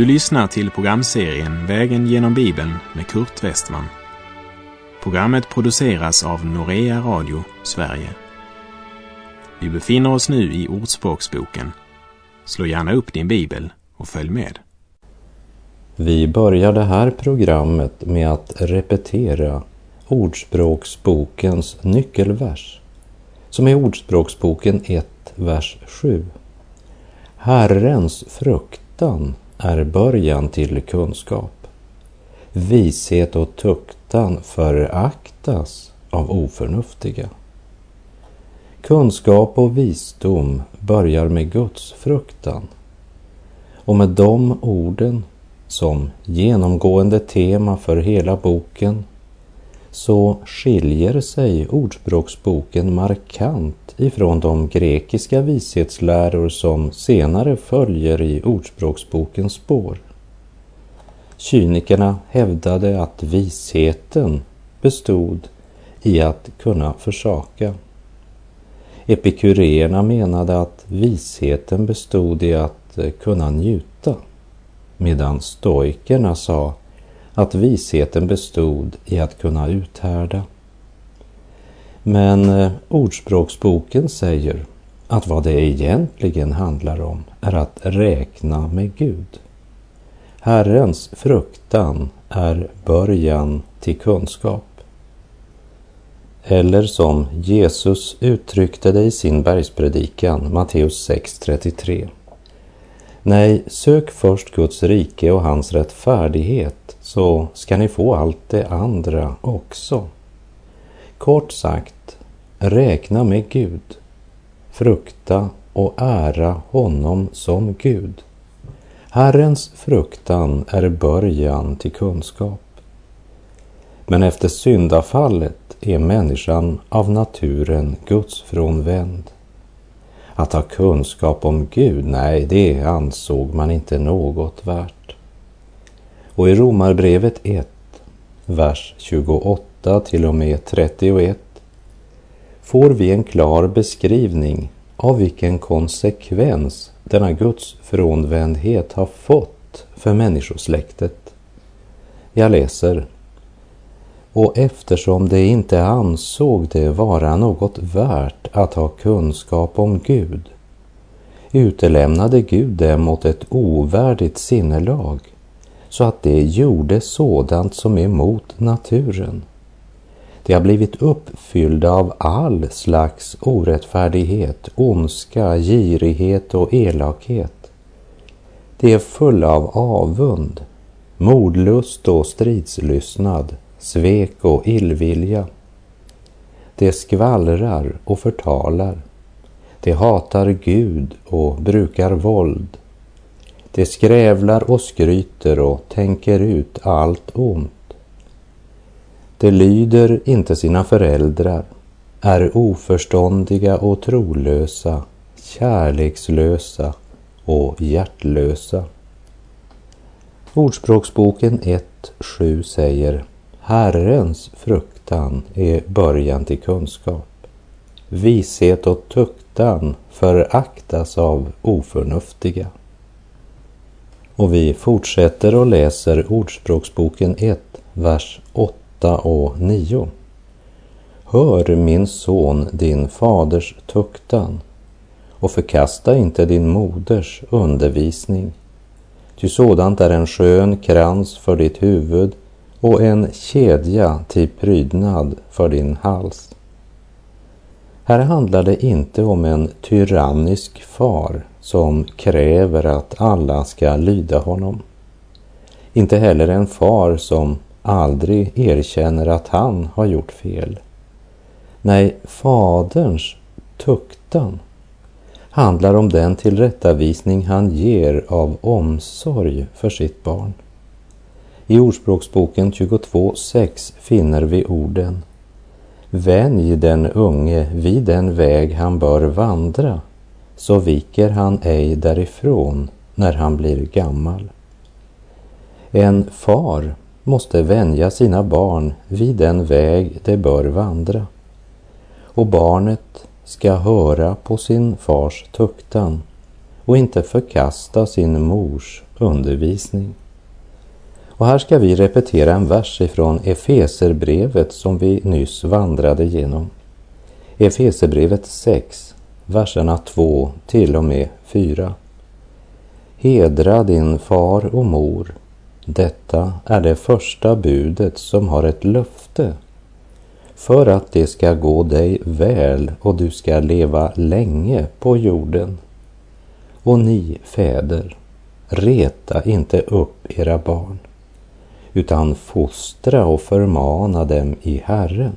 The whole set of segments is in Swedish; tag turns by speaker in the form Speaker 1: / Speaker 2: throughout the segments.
Speaker 1: Du lyssnar till programserien Vägen genom Bibeln med Kurt Westman. Programmet produceras av Norea Radio Sverige. Vi befinner oss nu i Ordspråksboken. Slå gärna upp din bibel och följ med.
Speaker 2: Vi börjar det här programmet med att repetera Ordspråksbokens nyckelvers, som är Ordspråksboken 1, vers 7. Herrens fruktan är början till kunskap. Vishet och tuktan föraktas av oförnuftiga. Kunskap och visdom börjar med Guds fruktan. Och med de orden som genomgående tema för hela boken så skiljer sig Ordspråksboken markant ifrån de grekiska vishetsläror som senare följer i Ordspråksbokens spår. Kynikerna hävdade att visheten bestod i att kunna försaka. Epikureerna menade att visheten bestod i att kunna njuta, medan stoikerna sa att visheten bestod i att kunna uthärda. Men eh, Ordspråksboken säger att vad det egentligen handlar om är att räkna med Gud. Herrens fruktan är början till kunskap. Eller som Jesus uttryckte det i sin bergspredikan, Matteus 6.33. Nej, sök först Guds rike och hans rättfärdighet så ska ni få allt det andra också. Kort sagt, räkna med Gud, frukta och ära honom som Gud. Herrens fruktan är början till kunskap. Men efter syndafallet är människan av naturen Guds frånvänd. Att ha kunskap om Gud, nej, det ansåg man inte något värt. Och i Romarbrevet 1, vers 28 till och med 31 får vi en klar beskrivning av vilken konsekvens denna Guds frånvändhet har fått för människosläktet. Jag läser och eftersom de inte ansåg det vara något värt att ha kunskap om Gud utelämnade Gud dem åt ett ovärdigt sinnelag så att de gjorde sådant som är emot naturen. De har blivit uppfyllda av all slags orättfärdighet, ondska, girighet och elakhet. De är fulla av avund, mordlust och stridslystnad, svek och illvilja. De skvallrar och förtalar. De hatar Gud och brukar våld. De skrävlar och skryter och tänker ut allt ont. De lyder inte sina föräldrar, är oförståndiga och trolösa, kärlekslösa och hjärtlösa. Ordspråksboken 1.7 säger Herrens fruktan är början till kunskap. Vishet och tuktan föraktas av oförnuftiga. Och vi fortsätter och läser Ordspråksboken 1, vers 8 och 9. Hör min son din faders tuktan och förkasta inte din moders undervisning. Ty sådant är en skön krans för ditt huvud och en kedja till prydnad för din hals. Här handlar det inte om en tyrannisk far som kräver att alla ska lyda honom. Inte heller en far som aldrig erkänner att han har gjort fel. Nej, faderns tuktan handlar om den tillrättavisning han ger av omsorg för sitt barn. I Ordspråksboken 22.6 finner vi orden Vänj den unge vid den väg han bör vandra, så viker han ej därifrån när han blir gammal. En far måste vänja sina barn vid den väg de bör vandra. Och barnet ska höra på sin fars tuktan och inte förkasta sin mors undervisning. Och här ska vi repetera en vers ifrån Efeserbrevet som vi nyss vandrade genom. Efeserbrevet 6, verserna 2 till och med 4. Hedra din far och mor. Detta är det första budet som har ett löfte för att det ska gå dig väl och du ska leva länge på jorden. Och ni fäder, reta inte upp era barn, utan fostra och förmana dem i Herren.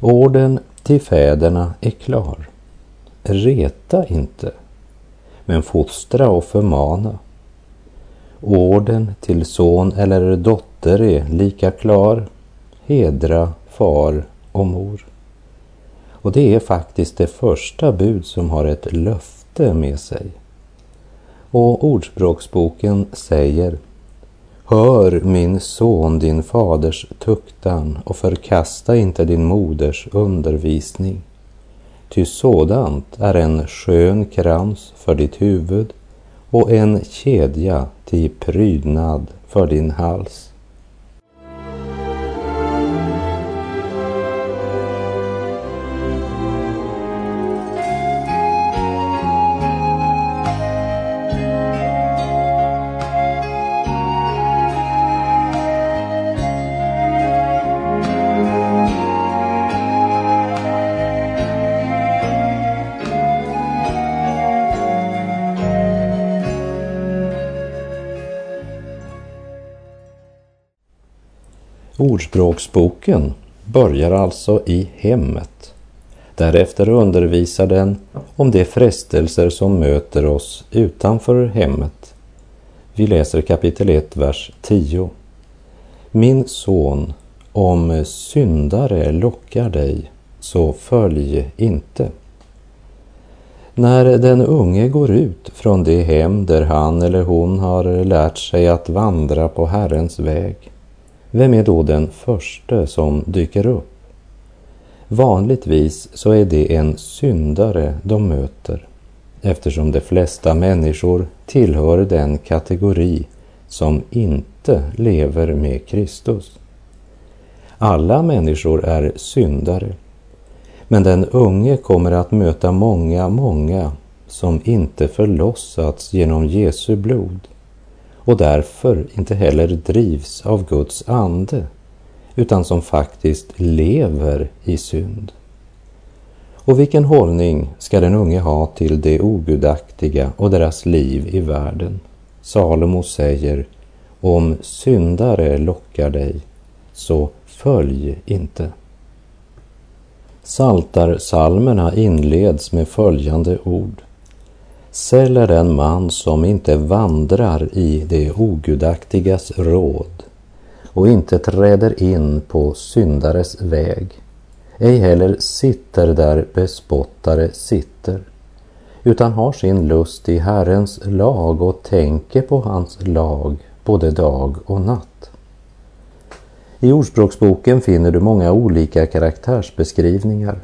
Speaker 2: Orden till fäderna är klar. Reta inte, men fostra och förmana. Orden till son eller dotter är lika klar. Hedra far och mor. Och det är faktiskt det första bud som har ett löfte med sig. Och Ordspråksboken säger Hör min son din faders tuktan och förkasta inte din moders undervisning. Ty sådant är en skön krans för ditt huvud och en kedja till prydnad för din hals. Ordspråksboken börjar alltså i hemmet. Därefter undervisar den om de frestelser som möter oss utanför hemmet. Vi läser kapitel 1, vers 10. Min son, om syndare lockar dig, så följ inte. När den unge går ut från det hem där han eller hon har lärt sig att vandra på Herrens väg vem är då den första som dyker upp? Vanligtvis så är det en syndare de möter eftersom de flesta människor tillhör den kategori som inte lever med Kristus. Alla människor är syndare, men den unge kommer att möta många, många som inte förlossats genom Jesu blod och därför inte heller drivs av Guds ande utan som faktiskt lever i synd. Och vilken hållning ska den unge ha till det ogudaktiga och deras liv i världen? Salomo säger, om syndare lockar dig, så följ inte. Saltarsalmerna inleds med följande ord. Säll är den man som inte vandrar i det ogudaktigas råd och inte träder in på syndares väg, ej heller sitter där bespottare sitter, utan har sin lust i Herrens lag och tänker på hans lag både dag och natt. I Ordspråksboken finner du många olika karaktärsbeskrivningar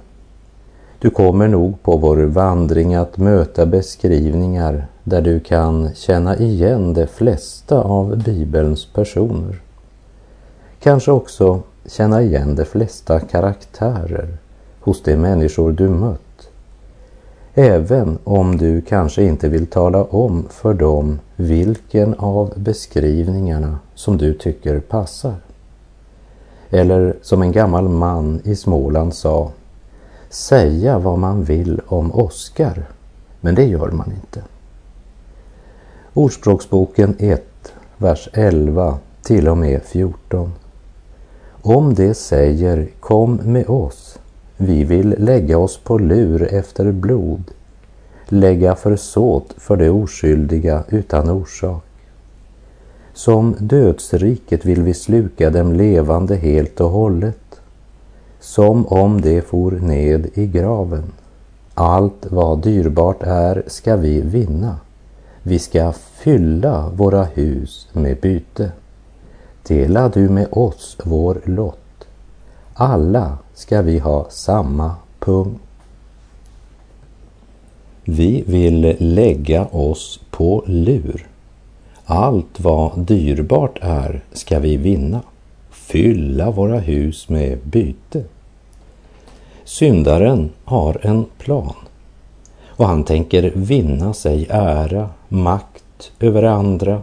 Speaker 2: du kommer nog på vår vandring att möta beskrivningar där du kan känna igen de flesta av Bibelns personer. Kanske också känna igen de flesta karaktärer hos de människor du mött. Även om du kanske inte vill tala om för dem vilken av beskrivningarna som du tycker passar. Eller som en gammal man i Småland sa säga vad man vill om Oskar, men det gör man inte. Ordspråksboken 1, vers 11 till och med 14. Om det säger kom med oss, vi vill lägga oss på lur efter blod, lägga försåt för det oskyldiga utan orsak. Som dödsriket vill vi sluka dem levande helt och hållet som om det for ned i graven. Allt vad dyrbart är ska vi vinna. Vi ska fylla våra hus med byte. Dela du med oss vår lott. Alla ska vi ha samma pung. Vi vill lägga oss på lur. Allt vad dyrbart är ska vi vinna, fylla våra hus med byte. Syndaren har en plan och han tänker vinna sig ära, makt över andra,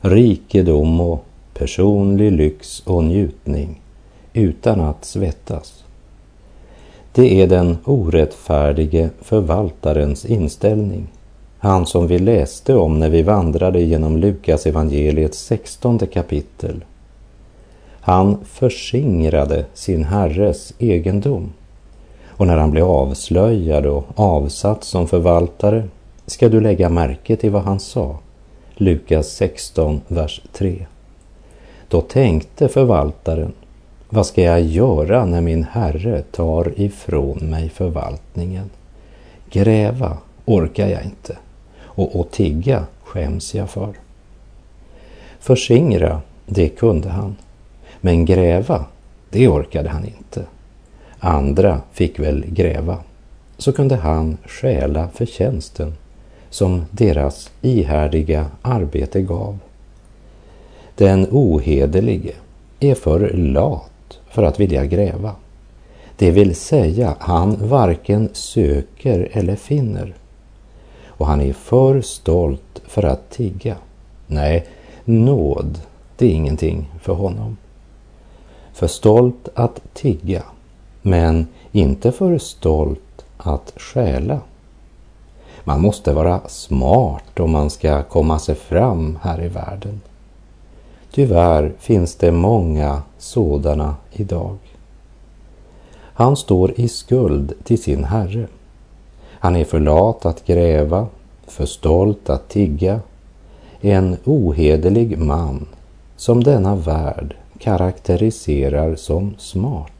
Speaker 2: rikedom och personlig lyx och njutning utan att svettas. Det är den orättfärdige förvaltarens inställning. Han som vi läste om när vi vandrade genom Lukas evangeliets sextonde kapitel. Han förskingrade sin herres egendom. Och när han blev avslöjad och avsatt som förvaltare ska du lägga märke till vad han sa. Lukas 16, vers 3. Då tänkte förvaltaren, vad ska jag göra när min herre tar ifrån mig förvaltningen? Gräva orkar jag inte och, och tigga skäms jag för. Försingra, det kunde han. Men gräva, det orkade han inte. Andra fick väl gräva. Så kunde han stjäla förtjänsten som deras ihärdiga arbete gav. Den ohederlige är för lat för att vilja gräva. Det vill säga, han varken söker eller finner. Och han är för stolt för att tigga. Nej, nåd, det är ingenting för honom. För stolt att tigga, men inte för stolt att stjäla. Man måste vara smart om man ska komma sig fram här i världen. Tyvärr finns det många sådana idag. Han står i skuld till sin herre. Han är för lat att gräva, för stolt att tigga. En ohederlig man som denna värld karaktäriserar som smart.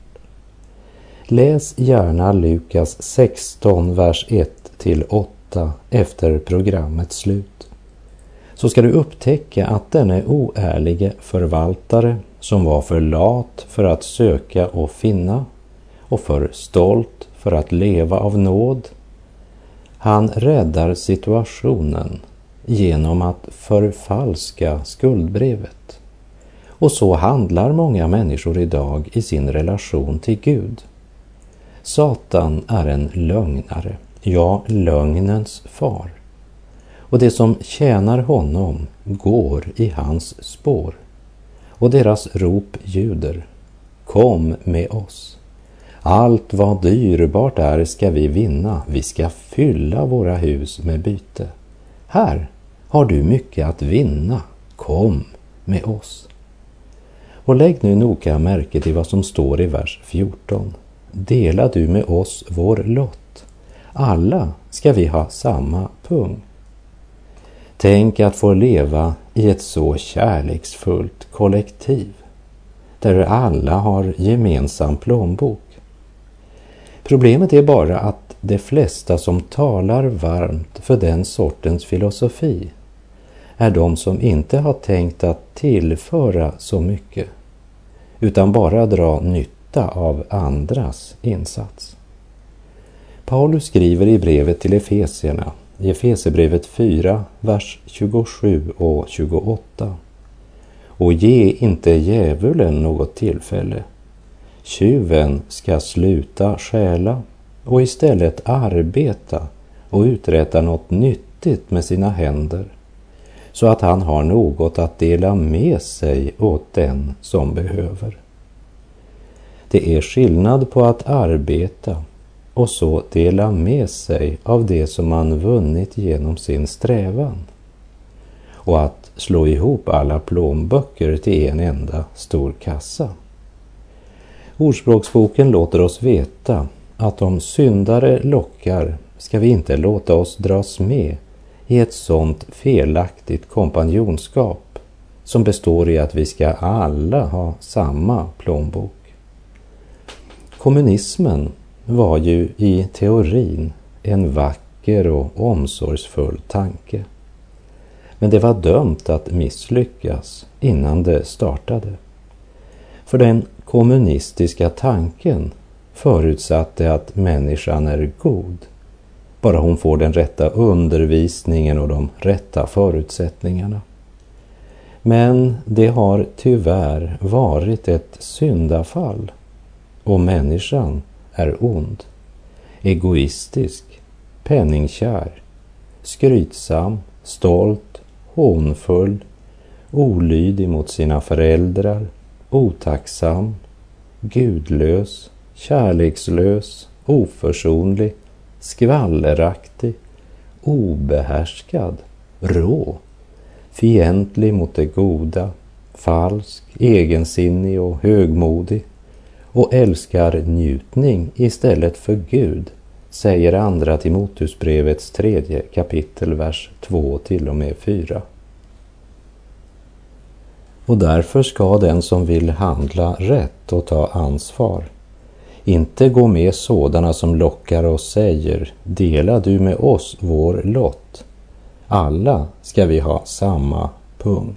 Speaker 2: Läs gärna Lukas 16, vers 1 till 8 efter programmets slut. Så ska du upptäcka att denne oärlige förvaltare som var för lat för att söka och finna och för stolt för att leva av nåd. Han räddar situationen genom att förfalska skuldbrevet. Och så handlar många människor idag i sin relation till Gud. Satan är en lögnare, ja, lögnens far. Och det som tjänar honom går i hans spår. Och deras rop ljuder, kom med oss. Allt vad dyrbart är ska vi vinna, vi ska fylla våra hus med byte. Här har du mycket att vinna, kom med oss. Och lägg nu noga märke till vad som står i vers 14 dela du med oss vår lott. Alla ska vi ha samma pung. Tänk att få leva i ett så kärleksfullt kollektiv där alla har gemensam plånbok. Problemet är bara att de flesta som talar varmt för den sortens filosofi är de som inte har tänkt att tillföra så mycket utan bara dra nytta nytta av andras insats. Paulus skriver i brevet till Efesierna, i Efesierbrevet 4, vers 27 och 28. Och ge inte djävulen något tillfälle. Tjuven ska sluta stjäla och istället arbeta och uträtta något nyttigt med sina händer så att han har något att dela med sig åt den som behöver. Det är skillnad på att arbeta och så dela med sig av det som man vunnit genom sin strävan och att slå ihop alla plånböcker till en enda stor kassa. Ordspråksboken låter oss veta att om syndare lockar ska vi inte låta oss dras med i ett sådant felaktigt kompanjonskap som består i att vi ska alla ha samma plånbok. Kommunismen var ju i teorin en vacker och omsorgsfull tanke. Men det var dömt att misslyckas innan det startade. För den kommunistiska tanken förutsatte att människan är god, bara hon får den rätta undervisningen och de rätta förutsättningarna. Men det har tyvärr varit ett syndafall och människan är ond, egoistisk, penningkär, skrytsam, stolt, hånfull, olydig mot sina föräldrar, otacksam, gudlös, kärlekslös, oförsonlig, skvalleraktig, obehärskad, rå, fientlig mot det goda, falsk, egensinnig och högmodig och älskar njutning istället för Gud, säger andra Timoteusbrevets tredje kapitel, vers 2 till och med 4. Och därför ska den som vill handla rätt och ta ansvar inte gå med sådana som lockar och säger dela du med oss vår lott. Alla ska vi ha samma pung.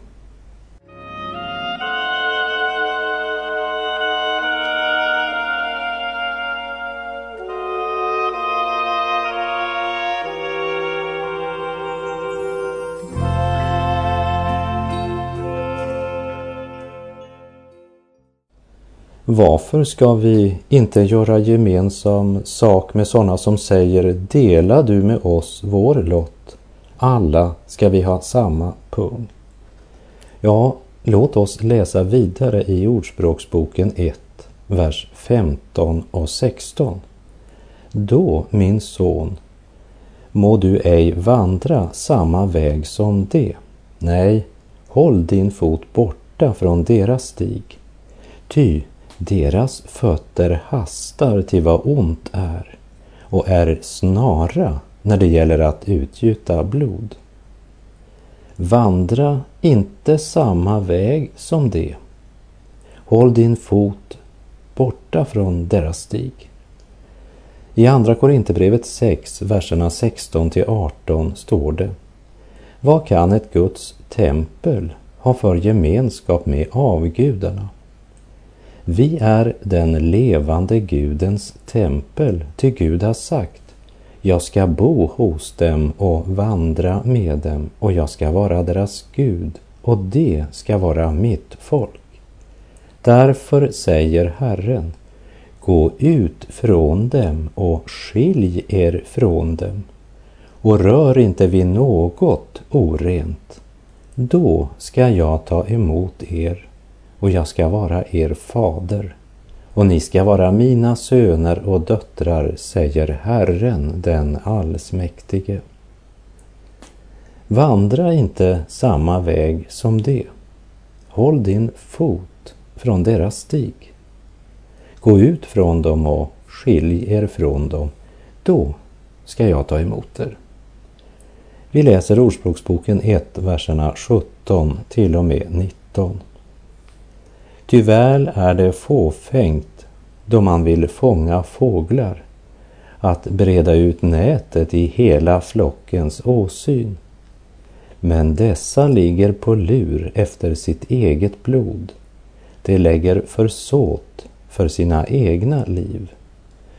Speaker 2: Varför ska vi inte göra gemensam sak med sådana som säger dela du med oss vår lott? Alla ska vi ha samma pung. Ja, låt oss läsa vidare i Ordspråksboken 1, vers 15 och 16. Då, min son, må du ej vandra samma väg som det. Nej, håll din fot borta från deras stig. Ty deras fötter hastar till vad ont är och är snara när det gäller att utgjuta blod. Vandra inte samma väg som det. Håll din fot borta från deras stig. I Andra Korinthierbrevet 6, verserna 16 till 18 står det Vad kan ett Guds tempel ha för gemenskap med avgudarna? Vi är den levande Gudens tempel, ty Gud har sagt jag ska bo hos dem och vandra med dem och jag ska vara deras Gud och det ska vara mitt folk. Därför säger Herren, gå ut från dem och skilj er från dem och rör inte vid något orent. Då ska jag ta emot er och jag ska vara er fader och ni ska vara mina söner och döttrar, säger Herren den allsmäktige. Vandra inte samma väg som de. Håll din fot från deras stig. Gå ut från dem och skilj er från dem. Då ska jag ta emot er. Vi läser Ordspråksboken 1, verserna 17 till och med 19. Ty väl är det fåfängt då man vill fånga fåglar att breda ut nätet i hela flockens åsyn. Men dessa ligger på lur efter sitt eget blod. De lägger försåt för sina egna liv.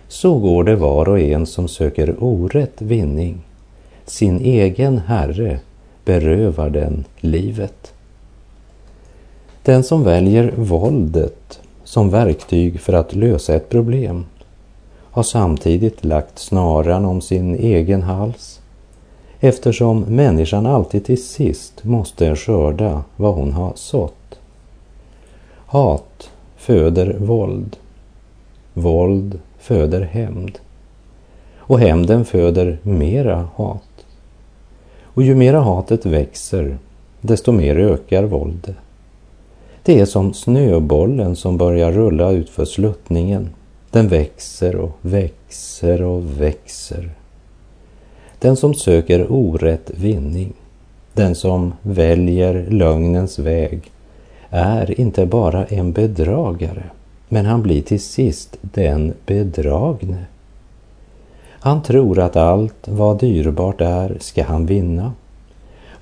Speaker 2: Så går det var och en som söker orätt vinning. Sin egen herre berövar den livet. Den som väljer våldet som verktyg för att lösa ett problem har samtidigt lagt snaran om sin egen hals eftersom människan alltid till sist måste skörda vad hon har sått. Hat föder våld. Våld föder hämnd. Och hämnden föder mera hat. Och ju mera hatet växer, desto mer ökar våldet. Det är som snöbollen som börjar rulla utför sluttningen. Den växer och växer och växer. Den som söker orätt vinning, den som väljer lögnens väg, är inte bara en bedragare, men han blir till sist den bedragne. Han tror att allt vad dyrbart är ska han vinna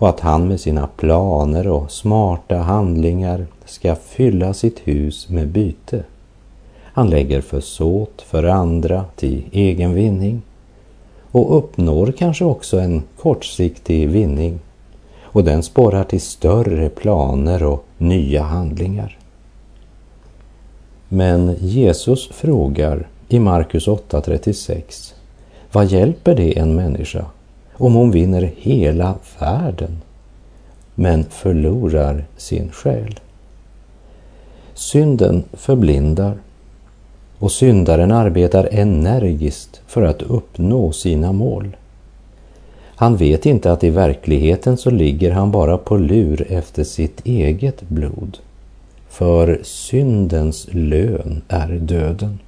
Speaker 2: och att han med sina planer och smarta handlingar ska fylla sitt hus med byte. Han lägger försåt för andra till egen vinning och uppnår kanske också en kortsiktig vinning. och den sporrar till större planer och nya handlingar. Men Jesus frågar i Markus 8.36 Vad hjälper det en människa om hon vinner hela världen men förlorar sin själ? Synden förblindar och syndaren arbetar energiskt för att uppnå sina mål. Han vet inte att i verkligheten så ligger han bara på lur efter sitt eget blod. För syndens lön är döden.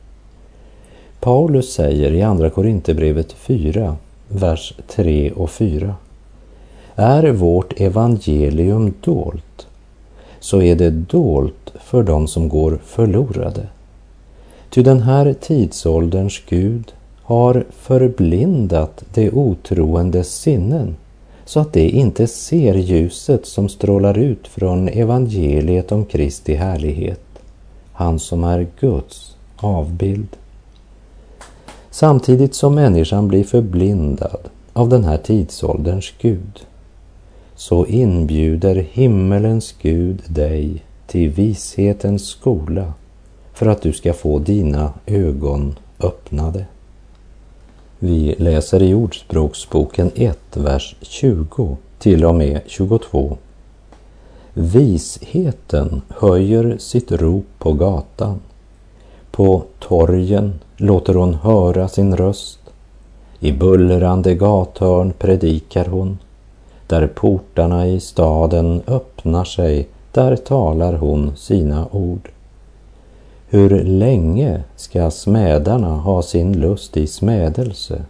Speaker 2: Paulus säger i Andra Korinthierbrevet 4, vers 3 och 4. Är vårt evangelium dolt, så är det dolt för dem som går förlorade. Ty den här tidsålderns Gud har förblindat det otroendes sinnen så att de inte ser ljuset som strålar ut från evangeliet om Kristi härlighet, han som är Guds avbild. Samtidigt som människan blir förblindad av den här tidsålderns Gud så inbjuder himmelens Gud dig till vishetens skola för att du ska få dina ögon öppnade. Vi läser i Ordspråksboken 1, vers 20 till och med 22. Visheten höjer sitt rop på gatan. På torgen låter hon höra sin röst. I bullrande gathörn predikar hon. Där portarna i staden öppnar sig, där talar hon sina ord. Hur länge ska smädarna ha sin lust i smädelse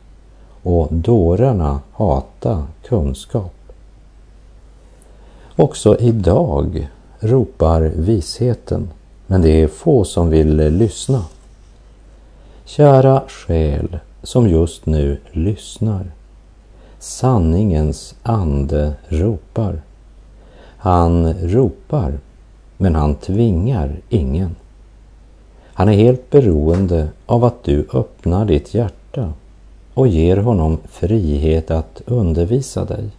Speaker 2: och dårarna hata kunskap? Också idag ropar visheten, men det är få som vill eh, lyssna. Kära själ som just nu lyssnar. Sanningens ande ropar. Han ropar, men han tvingar ingen. Han är helt beroende av att du öppnar ditt hjärta och ger honom frihet att undervisa dig.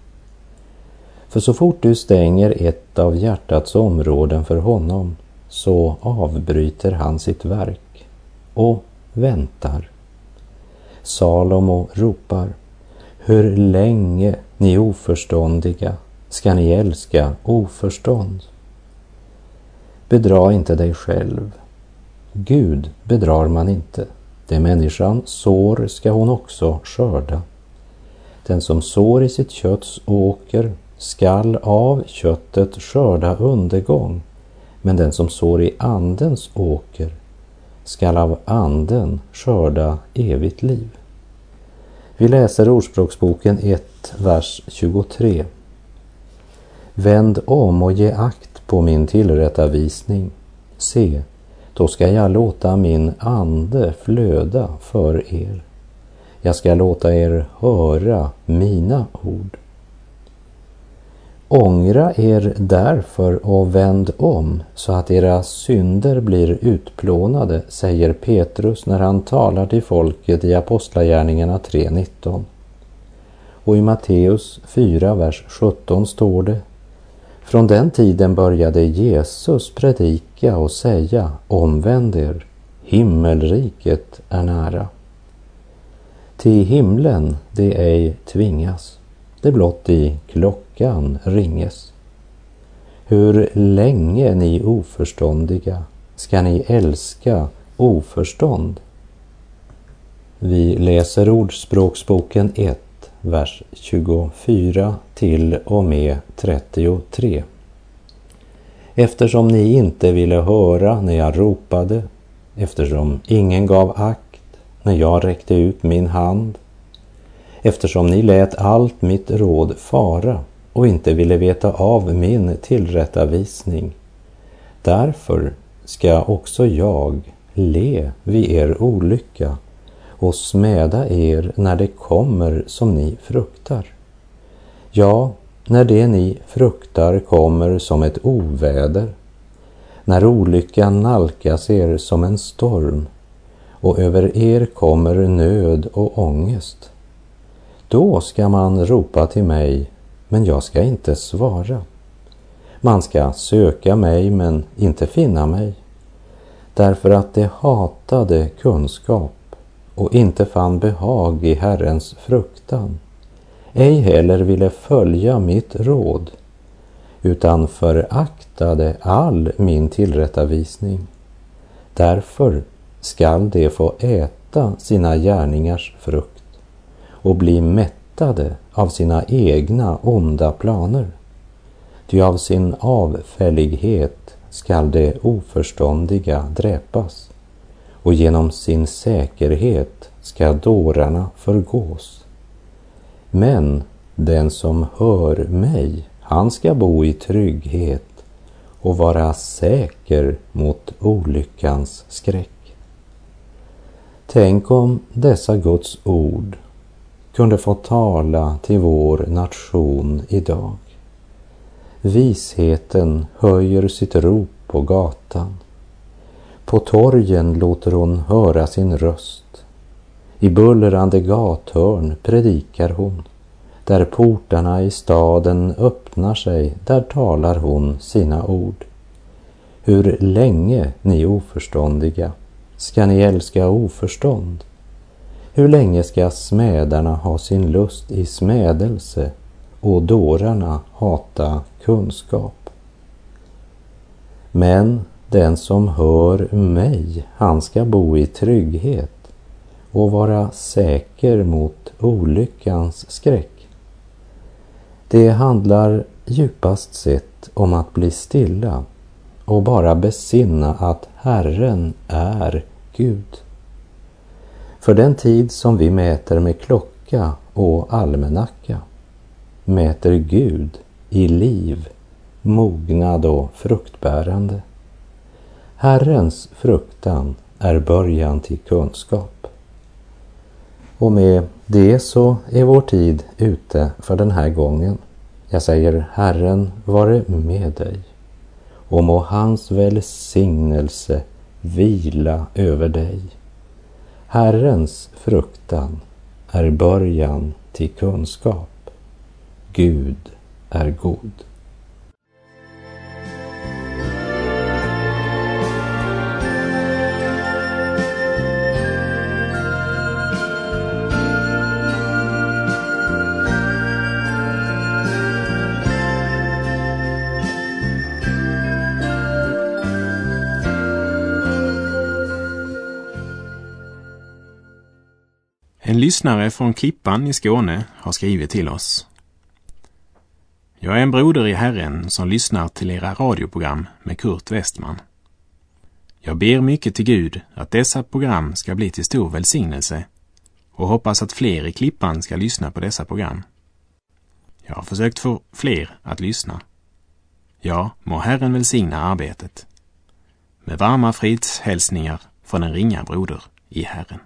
Speaker 2: För så fort du stänger ett av hjärtats områden för honom så avbryter han sitt verk och väntar. Salomo ropar Hur länge, ni oförståndiga, ska ni älska oförstånd? Bedra inte dig själv Gud bedrar man inte. Det människan sår ska hon också skörda. Den som sår i sitt kötts åker skall av köttet skörda undergång, men den som sår i Andens åker skall av Anden skörda evigt liv. Vi läser Ordspråksboken 1, vers 23. Vänd om och ge akt på min tillrättavisning. Se, då ska jag låta min ande flöda för er. Jag ska låta er höra mina ord. Ångra er därför och vänd om så att era synder blir utplånade, säger Petrus när han talar till folket i Apostlagärningarna 3.19. Och i Matteus 4, vers 17 står det från den tiden började Jesus predika och säga omvänd er, himmelriket är nära. Till himlen det ej tvingas, det blott i klockan ringes. Hur länge ni oförståndiga ska ni älska oförstånd? Vi läser Ordspråksboken 1 vers 24 till och med 33. Eftersom ni inte ville höra när jag ropade, eftersom ingen gav akt när jag räckte ut min hand, eftersom ni lät allt mitt råd fara och inte ville veta av min tillrättavisning. Därför ska också jag le vid er olycka och smäda er när det kommer som ni fruktar. Ja, när det ni fruktar kommer som ett oväder, när olyckan nalkas er som en storm och över er kommer nöd och ångest. Då ska man ropa till mig, men jag ska inte svara. Man ska söka mig men inte finna mig, därför att de hatade kunskap och inte fann behag i Herrens fruktan, ej heller ville följa mitt råd, utan föraktade all min tillrättavisning. Därför skall de få äta sina gärningars frukt och bli mättade av sina egna onda planer. Ty av sin avfällighet skall de oförståndiga dräpas och genom sin säkerhet skall dårarna förgås. Men den som hör mig, han ska bo i trygghet och vara säker mot olyckans skräck. Tänk om dessa Guds ord kunde få tala till vår nation idag. Visheten höjer sitt rop på gatan. På torgen låter hon höra sin röst. I bullrande gathörn predikar hon. Där portarna i staden öppnar sig, där talar hon sina ord. Hur länge, ni oförståndiga, ska ni älska oförstånd? Hur länge ska smädarna ha sin lust i smädelse och dårarna hata kunskap? Men den som hör mig, han ska bo i trygghet och vara säker mot olyckans skräck. Det handlar djupast sett om att bli stilla och bara besinna att Herren är Gud. För den tid som vi mäter med klocka och almanacka mäter Gud i liv, mognad och fruktbärande. Herrens fruktan är början till kunskap. Och med det så är vår tid ute för den här gången. Jag säger Herren vare med dig och må hans välsignelse vila över dig. Herrens fruktan är början till kunskap. Gud är god.
Speaker 1: En lyssnare från Klippan i Skåne har skrivit till oss. Jag är en broder i Herren som lyssnar till era radioprogram med Kurt Westman. Jag ber mycket till Gud att dessa program ska bli till stor välsignelse och hoppas att fler i Klippan ska lyssna på dessa program. Jag har försökt få fler att lyssna. Ja, må Herren välsigna arbetet. Med varma fridshälsningar från en ringa broder i Herren.